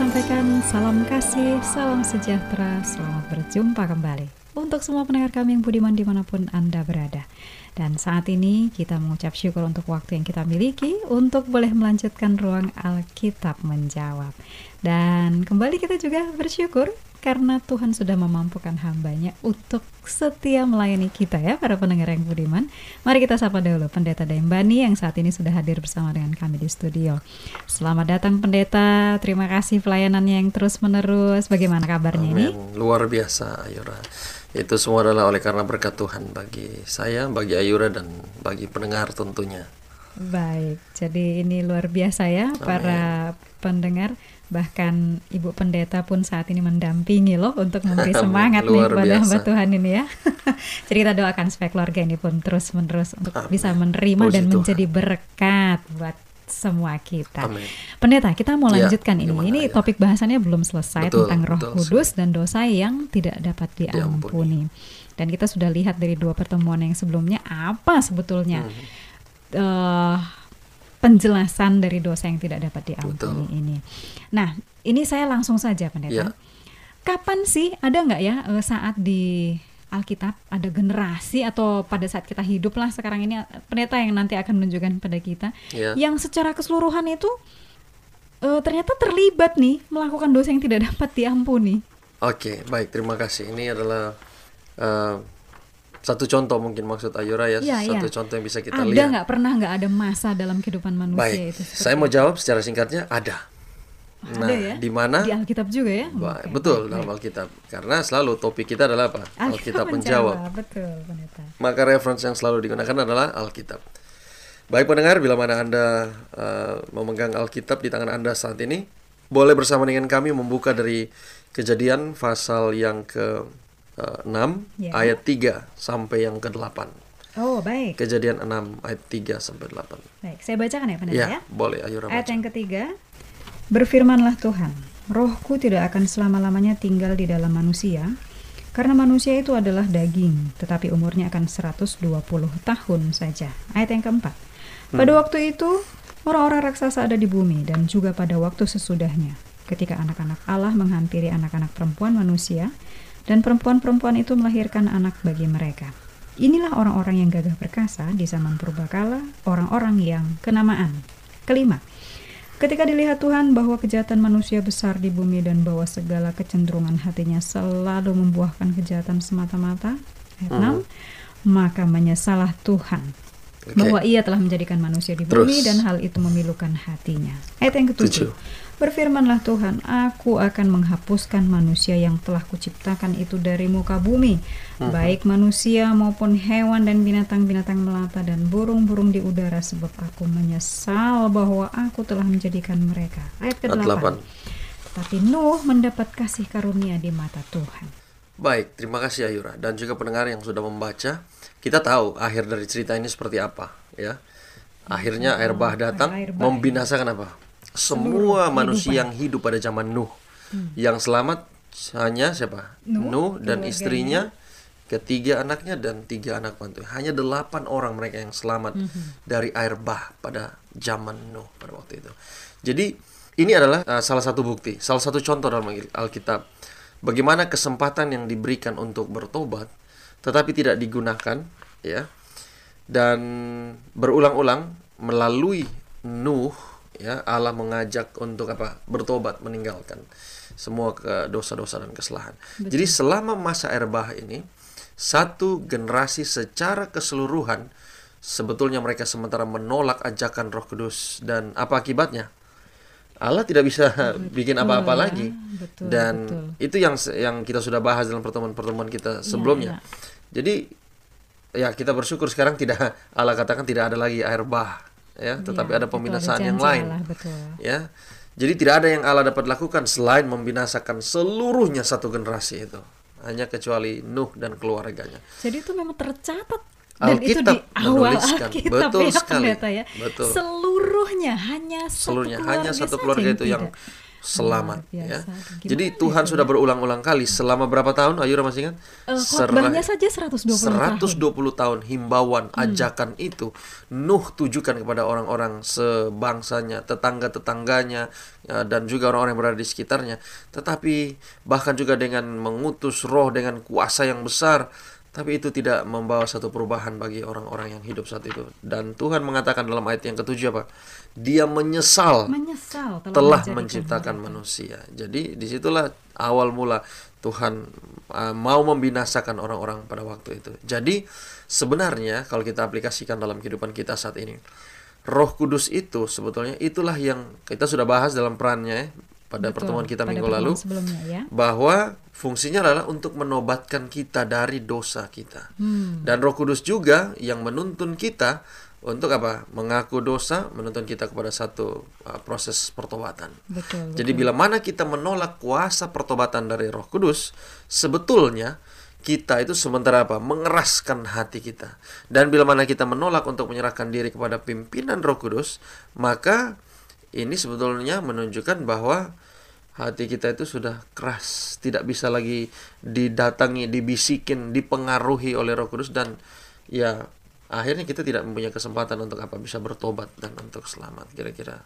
sampaikan salam kasih, salam sejahtera, selamat berjumpa kembali untuk semua pendengar kami yang budiman di mana pun Anda berada. Dan saat ini kita mengucap syukur untuk waktu yang kita miliki untuk boleh melanjutkan ruang Alkitab menjawab. Dan kembali kita juga bersyukur karena Tuhan sudah memampukan hambanya untuk setia melayani kita ya para pendengar yang budiman. Mari kita sapa dulu Pendeta Dembani yang saat ini sudah hadir bersama dengan kami di studio. Selamat datang Pendeta, terima kasih pelayanannya yang terus menerus. Bagaimana kabarnya ini? Amin. Luar biasa Ayura. Itu semua adalah oleh karena berkat Tuhan bagi saya, bagi Ayura dan bagi pendengar tentunya. Baik, jadi ini luar biasa ya para pendengar. Bahkan Ibu Pendeta pun saat ini mendampingi loh untuk memberi semangat nih kepada hamba. Tuhan ini ya. jadi kita doakan supaya keluarga ini pun terus menerus untuk Amin. bisa menerima Puji dan Tuhan. menjadi berkat buat semua kita. Amin. Pendeta, kita mau Ya, lanjutkan ini. gimana, Ini ya? topik bahasannya belum selesai Betul, tentang Roh betul Kudus dan dosa yang tidak dapat diampuni. Dan kita sudah lihat dari dua pertemuan yang sebelumnya apa sebetulnya Hmm. eh, penjelasan dari dosa yang tidak dapat diampuni ini. Nah, ini saya langsung saja, pendeta. Ya. Kapan sih ada nggak ya eh, saat di Alkitab ada generasi atau pada saat kita hidup lah sekarang ini pendeta yang nanti akan menunjukkan pada kita Ya. yang secara keseluruhan itu eh, ternyata terlibat nih melakukan dosa yang tidak dapat diampuni. Oke, baik. Terima kasih. Ini adalah eh, satu contoh mungkin maksud Ayura ya. Iya, satu iya. contoh yang bisa kita ada lihat. nggak pernah nggak ada masa dalam kehidupan manusia Baik. itu? Saya mau jawab secara singkatnya ada. Ada Nah, ya? di mana? Di Alkitab juga ya? Ba- Oke, Betul baik, dalam baik. Alkitab. Karena selalu topik kita adalah apa? Alkitab menjawab. menjawab. Betul, pendeta. Maka reference yang selalu digunakan adalah Alkitab. Baik pendengar, bila mana Anda uh, memegang Alkitab di tangan Anda saat ini, boleh bersama dengan kami membuka dari Kejadian pasal yang ke uh, 6 Ya. ayat 3 sampai yang ke-8. Oh, baik. Kejadian 6 ayat 3 sampai 8. Baik, saya bacakan ya pendeta Ya, ya. boleh ayo Ayat baca. yang ketiga, Berfirmanlah Tuhan, rohku tidak akan selama-lamanya tinggal di dalam manusia, karena manusia itu adalah daging, tetapi umurnya akan 120 tahun saja. Ayat yang keempat, pada waktu itu, orang-orang raksasa ada di bumi, dan juga pada waktu sesudahnya, ketika anak-anak Allah menghampiri anak-anak perempuan manusia, dan perempuan-perempuan itu melahirkan anak bagi mereka. Inilah orang-orang yang gagah perkasa di zaman purbakala, orang-orang yang kenamaan. Kelima, Ketika dilihat Tuhan bahwa kejahatan manusia besar di bumi dan bahwa segala kecenderungan hatinya selalu membuahkan kejahatan semata-mata, ayat 6, maka menyesalah Tuhan Oke. bahwa ia telah menjadikan manusia di Terus. bumi dan hal itu memilukan hatinya. Ayat yang ketujuh. Tujuh. Berfirmanlah Tuhan, aku akan menghapuskan manusia yang telah kuciptakan itu dari muka bumi, baik manusia maupun hewan dan binatang-binatang melata dan burung-burung di udara sebab aku menyesal bahwa aku telah menjadikan mereka. Ayat Ayat ke-8. 8. Tapi Nuh mendapat kasih karunia di mata Tuhan. Baik, terima kasih Ayura dan juga pendengar yang sudah membaca. Kita tahu akhir dari cerita ini seperti apa, ya. Akhirnya air bah datang air bah, membinasakan apa? Semua manusia yang hidup pada zaman Nuh. Yang selamat hanya siapa? Nuh, Nuh dan keluarganya. istrinya, ketiga anaknya dan tiga anak mantu. Hanya delapan orang mereka yang selamat dari air bah pada zaman Nuh pada waktu itu. Jadi ini adalah uh, salah satu bukti, salah satu contoh dalam Alkitab bagaimana kesempatan yang diberikan untuk bertobat tetapi tidak digunakan ya dan berulang-ulang melalui Nuh ya Allah mengajak untuk apa bertobat meninggalkan semua ke dosa-dosa dan kesalahan. Jadi selama masa air bah ini satu generasi secara keseluruhan sebetulnya mereka sementara menolak ajakan Roh Kudus dan apa akibatnya? Allah tidak bisa bikin apa-apa ya. lagi. Betul, dan betul. itu yang yang kita sudah bahas dalam pertemuan-pertemuan kita sebelumnya. Jadi ya kita bersyukur sekarang tidak Allah katakan tidak ada lagi air bah ya, tetapi Ya, ada itu pembinasaan yang lain. Allah, betul. Ya. Jadi tidak ada yang Allah dapat lakukan selain membinasakan seluruhnya satu generasi itu. Hanya kecuali Nuh dan keluarganya. Jadi itu memang tercatat dan itu Alkitab di awal. Alkitab Betul ya sekali. ya. Betul. Seluruhnya hanya Seluruhnya satu hanya keluarga satu saja keluarga itu yang tidak. Selamat ya. Jadi Tuhan ya? sudah berulang-ulang kali selama berapa tahun? Ayura masih ingat? Eh, Serah- saja 120 tahun. 120 tahun himbauan ajakan itu Nuh tujukan kepada orang-orang sebangsanya, tetangga-tetangganya ya, dan juga orang-orang yang berada di sekitarnya. Tetapi bahkan juga dengan mengutus roh dengan kuasa yang besar, tapi itu tidak membawa satu perubahan bagi orang-orang yang hidup saat itu. Dan Tuhan mengatakan dalam ayat yang ketujuh apa? Dia menyesal Menyesal telah, telah menciptakan mereka. manusia. Jadi di situlah awal mula Tuhan uh, mau membinasakan orang-orang pada waktu itu. Jadi sebenarnya kalau kita aplikasikan dalam kehidupan kita saat ini, Roh Kudus itu sebetulnya itulah yang kita sudah bahas dalam perannya ya, pada Betul, pertemuan kita pada minggu pertemuan lalu sebelumnya ya. bahwa fungsinya adalah untuk menobatkan kita dari dosa kita. Hmm. Dan Roh Kudus juga yang menuntun kita untuk apa? Mengaku dosa, menuntun kita kepada satu uh, proses pertobatan. Betul. Jadi bila mana kita menolak kuasa pertobatan dari Roh Kudus, sebetulnya kita itu sementara apa? Mengeraskan hati kita. Dan bila mana kita menolak untuk menyerahkan diri kepada pimpinan Roh Kudus, maka ini sebetulnya menunjukkan bahwa hati kita itu sudah keras, tidak bisa lagi didatangi, dibisikin, dipengaruhi oleh Roh Kudus dan ya akhirnya kita tidak mempunyai kesempatan untuk apa bisa bertobat dan untuk selamat. Kira-kira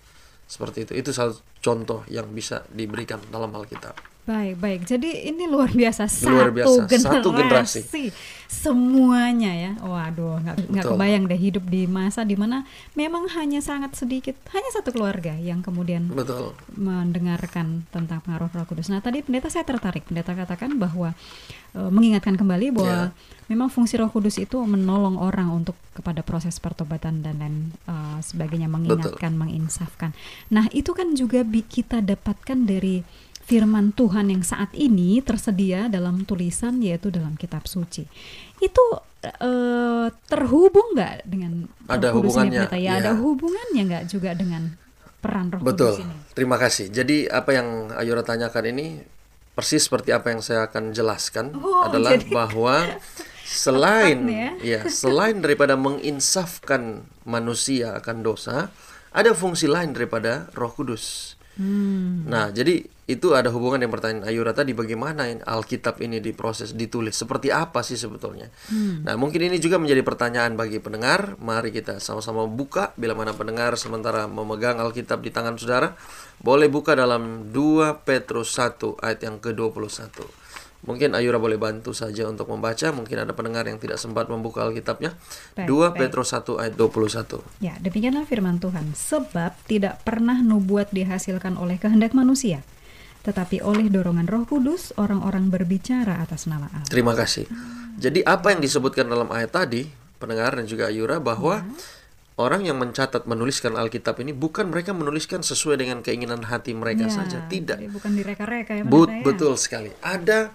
seperti itu. Itu satu contoh yang bisa diberikan dalam Alkitab. Baik, baik. Jadi ini luar biasa satu Luar biasa, generasi. satu generasi. Semuanya ya. Waduh, nggak nggak Betul. kebayang deh hidup di masa di mana memang hanya sangat sedikit, hanya satu keluarga yang kemudian Betul. mendengarkan tentang pengaruh Roh Kudus. Nah, tadi pendeta saya tertarik. Pendeta katakan bahwa e, mengingatkan kembali bahwa memang fungsi Roh Kudus itu menolong orang untuk kepada proses pertobatan dan lain e, sebagainya, mengingatkan, menginsafkan. Nah, itu kan juga kita dapatkan dari firman Tuhan yang saat ini tersedia dalam tulisan yaitu dalam kitab suci. Itu e, terhubung nggak dengan Ada hubungannya? Ya, ya. ada hubungannya nggak juga dengan peran Roh Betul. Kudus ini? Terima kasih. Jadi apa yang Ayura tanyakan ini persis seperti apa yang saya akan jelaskan Oh, adalah jadi- bahwa selain nih ya selain daripada menginsafkan manusia akan dosa, ada fungsi lain daripada Roh Kudus. Hmm. Nah, jadi itu ada hubungan yang pertanyaan Ayura tadi bagaimana Alkitab ini diproses, ditulis, seperti apa sih sebetulnya? Nah, mungkin ini juga menjadi pertanyaan bagi pendengar. Mari kita sama-sama buka bila mana pendengar sementara memegang Alkitab di tangan saudara, boleh buka dalam 2 Petrus 1 ayat yang ke-21. Mungkin Ayura boleh bantu saja untuk membaca, mungkin ada pendengar yang tidak sempat membuka Alkitabnya. Baik, 2 baik. Petrus 1 ayat 21. Ya, demikianlah firman Tuhan. Sebab tidak pernah nubuat dihasilkan oleh kehendak manusia, tetapi oleh dorongan Roh Kudus orang-orang berbicara atas nama Allah. Terima kasih. Jadi apa yang disebutkan dalam ayat tadi, pendengar dan juga Ayura bahwa orang yang mencatat menuliskan Alkitab ini bukan mereka menuliskan sesuai dengan keinginan hati mereka Ya, saja, tidak. bukan direka-reka ya, But, ya. betul sekali. Ada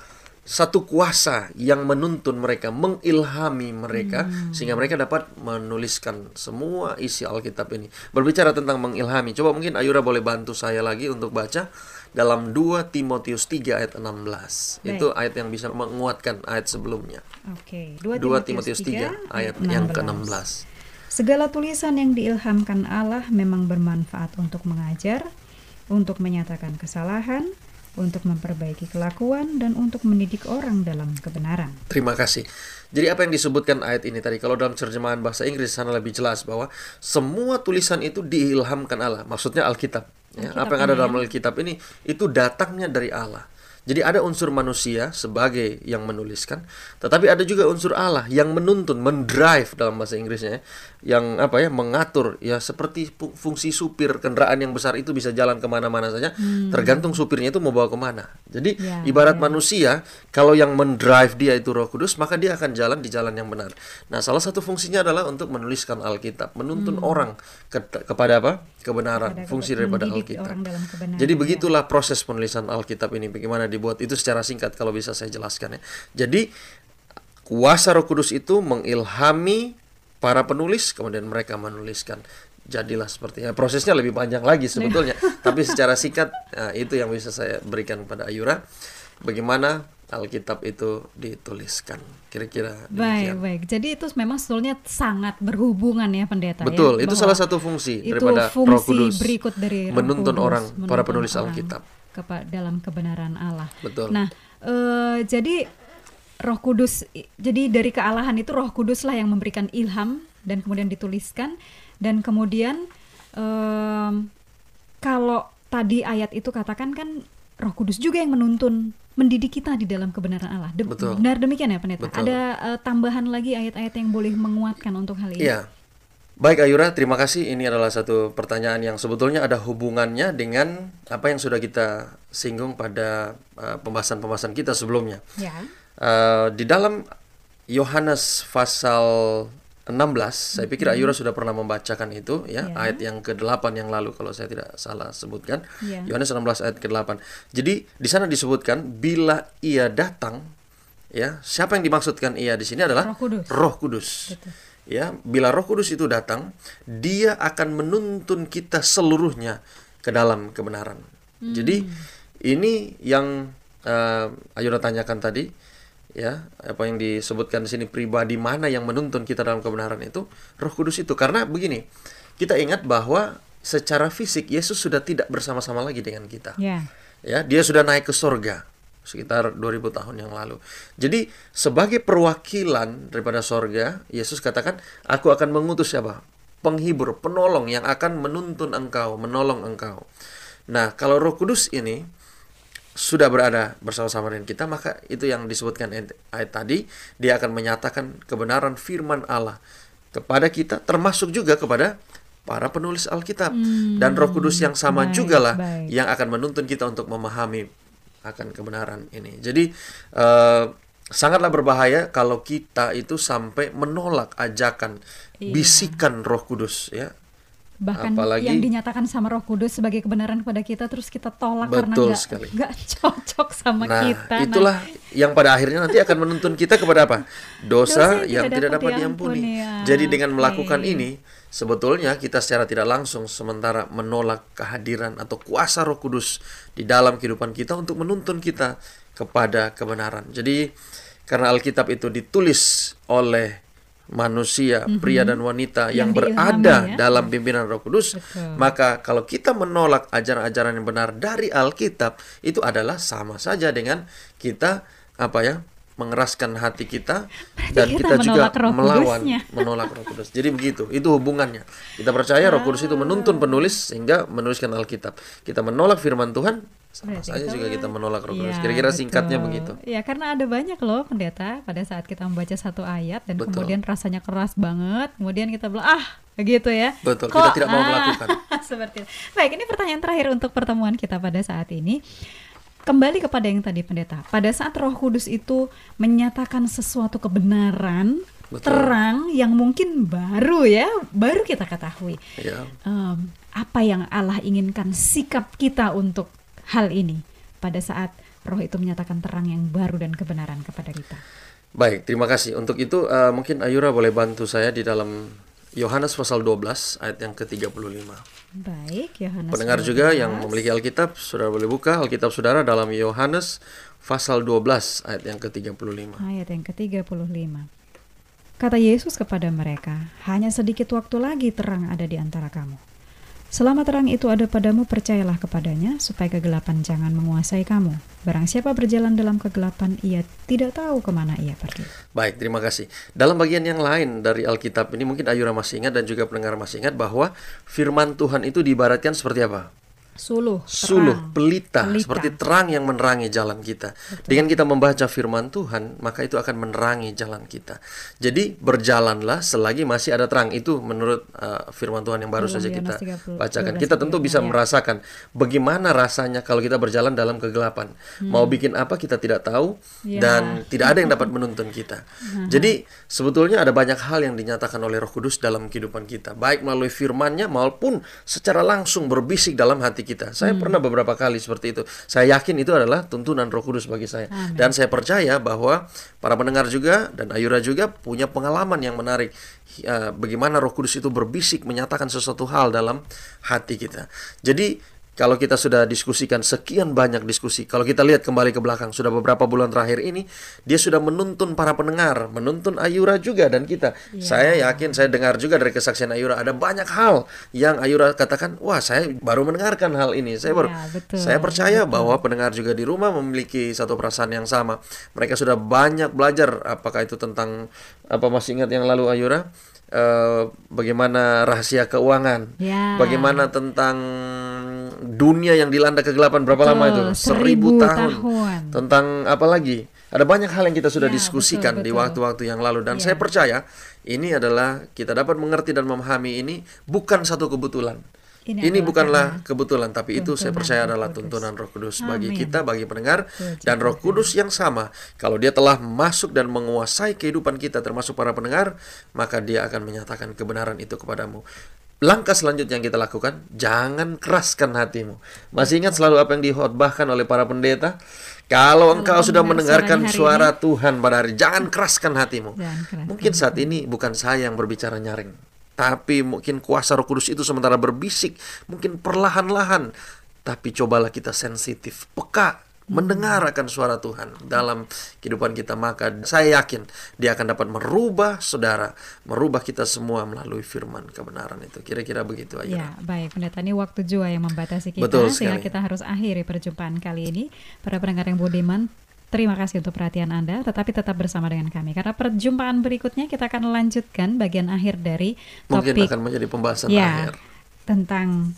satu kuasa yang menuntun mereka, mengilhami mereka Hmm. sehingga mereka dapat menuliskan semua isi Alkitab ini. Berbicara tentang mengilhami, coba mungkin Ayura boleh bantu saya lagi untuk baca dalam 2 Timotius 3 ayat 16. Baik. Itu ayat yang bisa menguatkan ayat sebelumnya. Oke, 2 2 Timotius 3 ayat yang ke-16. Segala tulisan yang diilhamkan Allah memang bermanfaat untuk mengajar, untuk menyatakan kesalahan, untuk memperbaiki kelakuan, dan untuk mendidik orang dalam kebenaran. Terima kasih. Jadi apa yang disebutkan ayat ini tadi kalau dalam terjemahan bahasa Inggris sana lebih jelas bahwa semua tulisan itu diilhamkan Allah. Maksudnya Alkitab. Ya, Alkitab apa yang ada dalam Alkitab ini itu datangnya dari Allah. Jadi ada unsur manusia sebagai yang menuliskan, tetapi ada juga unsur Allah yang menuntun, mendrive dalam bahasa Inggrisnya, ya, yang apa ya mengatur, ya seperti fu- fungsi supir kendaraan yang besar itu bisa jalan ke mana-mana saja, tergantung supirnya itu mau bawa ke mana. Jadi Ya, ibarat ya. manusia, kalau yang mendrive dia itu Roh Kudus, maka dia akan jalan di jalan yang benar. Nah, salah satu fungsinya adalah untuk menuliskan Alkitab, menuntun orang ke- kepada apa? Kebenaran, Kepada fungsi daripada Alkitab. Jadi ya. begitulah proses penulisan Alkitab ini bagaimana dibuat itu secara singkat kalau bisa saya jelaskan ya. Jadi kuasa Roh Kudus itu mengilhami para penulis kemudian mereka menuliskan jadilah seperti ya prosesnya lebih panjang lagi sebetulnya tapi secara singkat eh, itu yang bisa saya berikan kepada Ayura bagaimana Alkitab itu dituliskan. Kira-kira Baik, demikian. baik. Jadi itu memang sebetulnya sangat berhubungan ya pendeta ya, Betul, itu bahwa salah satu fungsi itu daripada fungsi Roh Kudus berikut dari Roh menuntun Kudus, orang para menuntun penulis orang Alkitab. Kepa- dalam kebenaran Allah. Betul. Nah, eh, jadi Roh Kudus, jadi dari kealahan itu Roh Kudus lah yang memberikan ilham dan kemudian dituliskan dan kemudian em, kalau tadi ayat itu katakan kan Roh Kudus juga yang menuntun mendidik kita di dalam kebenaran Allah. De- Betul. Benar demikian ya pendeta. Betul. Ada eh, tambahan lagi ayat-ayat yang boleh menguatkan untuk hal ini. Iya. Baik Ayura, terima kasih. Ini adalah satu pertanyaan yang sebetulnya ada hubungannya dengan apa yang sudah kita singgung pada uh, pembahasan-pembahasan kita sebelumnya. Ya. Uh, di dalam Yohanes pasal 16, saya pikir Ayura sudah pernah membacakan itu ya, Ya. ayat yang ke-8 yang lalu kalau saya tidak salah sebutkan. Ya. Yohanes 16 ayat ke-8. Jadi di sana disebutkan bila ia datang ya, siapa yang dimaksudkan ia di sini adalah Roh Kudus. Roh Kudus. Betul. Ya, bila Roh Kudus itu datang, dia akan menuntun kita seluruhnya ke dalam kebenaran. Jadi ini yang uh, Ayura tanyakan tadi, ya apa yang disebutkan di sini pribadi mana yang menuntun kita dalam kebenaran itu? Roh Kudus itu. Karena begini kita ingat bahwa secara fisik Yesus sudah tidak bersama-sama lagi dengan kita. Ya. ya dia sudah naik ke sorga sekitar 2000 tahun yang lalu. Jadi sebagai perwakilan daripada sorga Yesus katakan aku akan mengutus siapa? Penghibur penolong yang akan menuntun engkau menolong engkau. Nah kalau Roh Kudus ini sudah berada bersama-sama dengan kita maka itu yang disebutkan ayat, tadi dia akan menyatakan kebenaran firman Allah kepada kita termasuk juga kepada para penulis Alkitab. Dan Roh Kudus yang sama baik, juga lah baik. yang akan menuntun kita untuk memahami akan kebenaran ini. Jadi eh, sangatlah berbahaya kalau kita itu sampai menolak ajakan Iya. bisikan Roh Kudus ya. bahkan Apalagi- yang dinyatakan sama Roh Kudus sebagai kebenaran kepada kita terus kita tolak karena Betul sekali. nggak cocok sama Nah, kita. Nah, itulah yang pada akhirnya nanti akan menuntun kita kepada apa? Dosa Dosa, yang yang tidak tidak dapat diampuni. diampuni, ya. Jadi dengan melakukan Oke. ini, sebetulnya kita secara tidak langsung sementara menolak kehadiran atau kuasa Roh Kudus di dalam kehidupan kita untuk menuntun kita kepada kebenaran. Jadi karena Alkitab itu ditulis oleh manusia, pria dan wanita yang, Yang berada ya. dalam pimpinan Roh Kudus, Betul. maka kalau kita menolak ajaran-ajaran yang benar dari Alkitab, itu adalah sama saja dengan kita apa ya? Mengeraskan hati kita dan kita kita, juga melawan Kudusnya. menolak Roh Kudus. Jadi begitu, itu hubungannya. Kita percaya Roh Kudus itu menuntun penulis sehingga menuliskan Alkitab. Kita menolak firman Tuhan, sama Berarti saja juga kita menolak Roh Kudus. Iya, Kira-kira singkatnya betul. begitu. Ya karena ada banyak loh pendeta pada saat kita membaca satu ayat dan Betul. kemudian rasanya keras banget, kemudian kita bilang ah begitu ya. Betul, kita tidak mau melakukan. Seperti itu. Baik, ini pertanyaan terakhir untuk pertemuan kita pada saat ini. Kembali kepada yang tadi pendeta. Pada saat Roh Kudus itu menyatakan sesuatu kebenaran Betul. terang yang mungkin baru ya, baru kita ketahui. Ya. Em, apa yang Allah inginkan sikap kita untuk hal ini pada saat roh itu menyatakan terang yang baru dan kebenaran kepada kita. Baik, terima kasih. Untuk itu eh, mungkin Ayura boleh bantu saya di dalam Yohanes pasal 12 ayat yang ke-35. Baik, Yohanes. Pendengar juga 12. yang memiliki Alkitab, saudara boleh buka Alkitab saudara dalam Yohanes pasal 12 ayat yang ke-35. ayat yang ke-35. Kata Yesus kepada mereka, "Hanya sedikit waktu lagi terang ada di antara kamu. Selama terang itu ada padamu, percayalah kepadanya, supaya kegelapan jangan menguasai kamu. Barang siapa berjalan dalam kegelapan, ia tidak tahu ke mana ia pergi." Baik, terima kasih. Dalam bagian yang lain dari Alkitab ini mungkin Ayura masih ingat dan juga pendengar masih ingat bahwa firman Tuhan itu diibaratkan seperti apa? Suluh, Suluh, terang. pelita, Pelita. seperti terang yang menerangi jalan kita. Dengan kita membaca firman Tuhan, maka itu akan menerangi jalan kita. Jadi berjalanlah selagi masih ada terang. Itu menurut uh, firman Tuhan yang baru saja kita Yohanes 30, bacakan. 12, Kita tentu bisa ya. merasakan bagaimana rasanya kalau kita berjalan dalam kegelapan. Mau bikin apa kita tidak tahu Ya. dan tidak ada yang dapat menuntun kita. Jadi sebetulnya ada banyak hal yang dinyatakan oleh Roh Kudus dalam kehidupan kita, baik melalui firman-Nya maupun secara langsung berbisik dalam hati kita. Saya pernah beberapa kali seperti itu. Saya yakin itu adalah tuntunan Roh Kudus bagi saya. Amin. Dan saya percaya bahwa para pendengar juga dan Ayura juga punya pengalaman yang menarik eh, bagaimana Roh Kudus itu berbisik menyatakan sesuatu hal dalam hati kita. Jadi kalau kita sudah diskusikan sekian banyak diskusi, kalau kita lihat kembali ke belakang, sudah beberapa bulan terakhir ini, dia sudah menuntun para pendengar, menuntun Ayura juga dan kita. Saya yakin, saya dengar juga dari kesaksian Ayura, ada banyak hal yang Ayura katakan, wah saya baru mendengarkan hal ini. Saya baru, Ya, betul, saya percaya bahwa pendengar juga di rumah memiliki satu perasaan yang sama. Mereka sudah banyak belajar, apakah itu tentang apa masih ingat yang lalu Ayura? Eh, bagaimana rahasia keuangan, Ya. bagaimana tentang dunia yang dilanda kegelapan berapa Betul, lama itu? seribu tahun. Tentang apa lagi? Ada banyak hal yang kita sudah Ya, diskusikan betul, di betul. waktu-waktu yang lalu dan Ya. saya percaya ini adalah kita dapat mengerti dan memahami ini bukan satu kebetulan. Ini Ini, bukanlah karena kebetulan, tapi itu saya tuntunan percaya adalah Kudus. tuntunan Roh Kudus bagi Amin. kita, bagi pendengar, dan Roh. Kudus yang sama. Kalau dia telah masuk dan menguasai kehidupan kita, termasuk para pendengar, maka dia akan menyatakan kebenaran itu kepadamu. Langkah selanjutnya yang kita lakukan, jangan keraskan hatimu. Masih ingat selalu apa yang dihotbahkan oleh para pendeta? Kalau engkau sudah mendengar mendengarkan suara Tuhan pada hari, jangan keraskan hatimu. Jangan keraskan Mungkin saat ini bukan saya yang berbicara nyaring, tapi mungkin kuasa Roh Kudus itu sementara berbisik, mungkin perlahan-lahan. Tapi cobalah kita sensitif, peka, mendengar akan suara Tuhan dalam kehidupan kita, maka saya yakin dia akan dapat merubah saudara, merubah kita semua melalui firman kebenaran itu. Kira-kira begitu aja. Ya, baik pendeta ini waktu jua yang membatasi kita Betul sehingga kita harus akhiri perjumpaan kali ini. Para pendengar yang budiman, terima kasih untuk perhatian Anda, tetapi tetap bersama dengan kami karena perjumpaan berikutnya kita akan lanjutkan bagian akhir dari Mungkin topik akan menjadi pembahasan ya akhir. tentang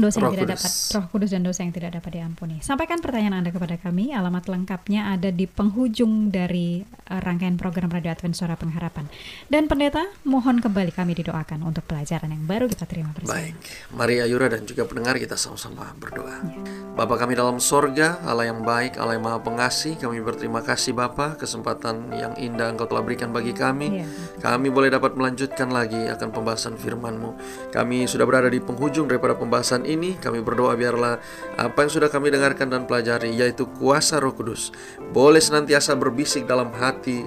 dosa yang tidak Kudus. dapat Roh Kudus dan dosa yang tidak dapat diampuni. Sampaikan pertanyaan Anda kepada kami. Alamat lengkapnya ada di penghujung dari eh, rangkaian program Radio Advent Suara Pengharapan. Dan pendeta, mohon kembali kami didoakan untuk pelajaran yang baru kita terima bersama. Baik, mari Ayura dan juga pendengar kita sama-sama berdoa. Bapa kami dalam sorga, Allah yang baik, Allah yang maha pengasih, kami berterima kasih Bapa kesempatan yang indah Engkau telah berikan bagi kami. Iya. Kami boleh dapat melanjutkan lagi akan pembahasan firman-Mu. Kami sudah berada di penghujung daripada pembahasan ini. Kami berdoa biarlah apa yang sudah kami dengarkan dan pelajari, yaitu kuasa Roh Kudus, boleh senantiasa berbisik dalam hati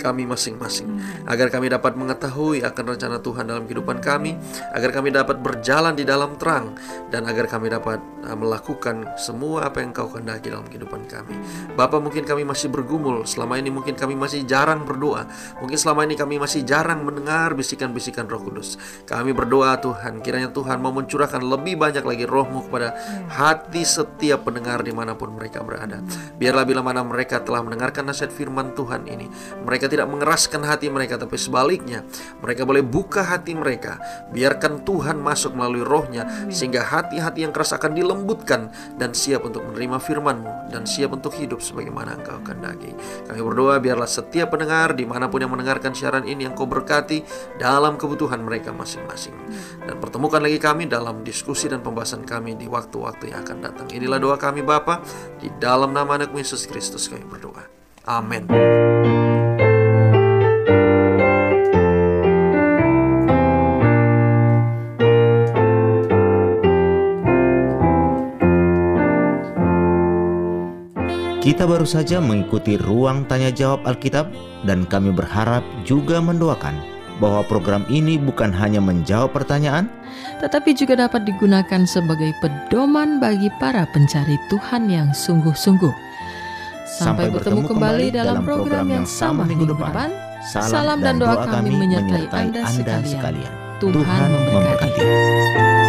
kami masing-masing. Agar kami dapat mengetahui akan rencana Tuhan dalam kehidupan kami agar kami dapat berjalan di dalam terang dan agar kami dapat uh, melakukan semua apa yang Kau kehendaki dalam kehidupan kami. Bapa mungkin kami masih bergumul. Selama ini mungkin kami masih jarang berdoa. Mungkin selama ini kami masih jarang mendengar bisikan-bisikan Roh Kudus. Kami berdoa Tuhan kiranya Tuhan mau mencurahkan lebih banyak lagi rohmu kepada hati setiap pendengar di mana pun mereka berada. Biarlah bila mana mereka telah mendengarkan nasihat firman Tuhan ini mereka tidak mengeraskan hati mereka tapi sebaliknya mereka boleh buka hati mereka. Biarkan Tuhan masuk melalui rohnya sehingga hati-hati yang keras akan dilembutkan dan siap untuk menerima firman-Mu dan siap untuk hidup sebagaimana Engkau kehendaki. Kami berdoa biarlah setiap pendengar di mana pun yang mendengarkan siaran ini yang Kau berkati dalam kebutuhan mereka masing-masing. Dan pertemukan lagi kami dalam diskusi dan pembahasan kami di waktu-waktu yang akan datang. Inilah doa kami Bapa. Di dalam nama anak Yesus Kristus kami berdoa. Amin Kita baru saja mengikuti ruang tanya jawab Alkitab dan kami berharap juga mendoakan bahwa program ini bukan hanya menjawab pertanyaan, tetapi juga dapat digunakan sebagai pedoman bagi para pencari Tuhan yang sungguh-sungguh. Sampai, bertemu kembali dalam program yang sama minggu depan. Salam dan doa kami menyertai Anda sekalian. Tuhan memberkati.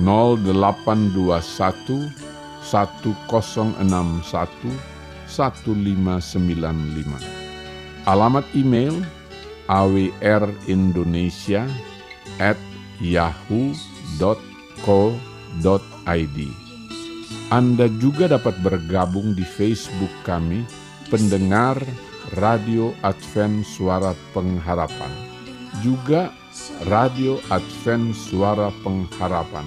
0821 1061 1595. Alamat email awrindonesia at yahoo.co.id Anda juga dapat bergabung di Facebook kami, pendengar Radio Advent Suara Pengharapan. Juga Radio Advent Suara Pengharapan.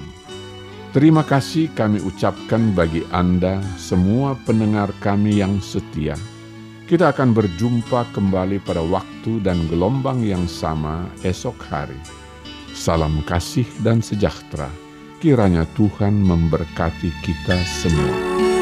Terima kasih kami ucapkan bagi Anda semua pendengar kami yang setia. Kita akan berjumpa kembali pada waktu dan gelombang yang sama esok hari. Salam kasih dan sejahtera. Kiranya Tuhan memberkati kita semua.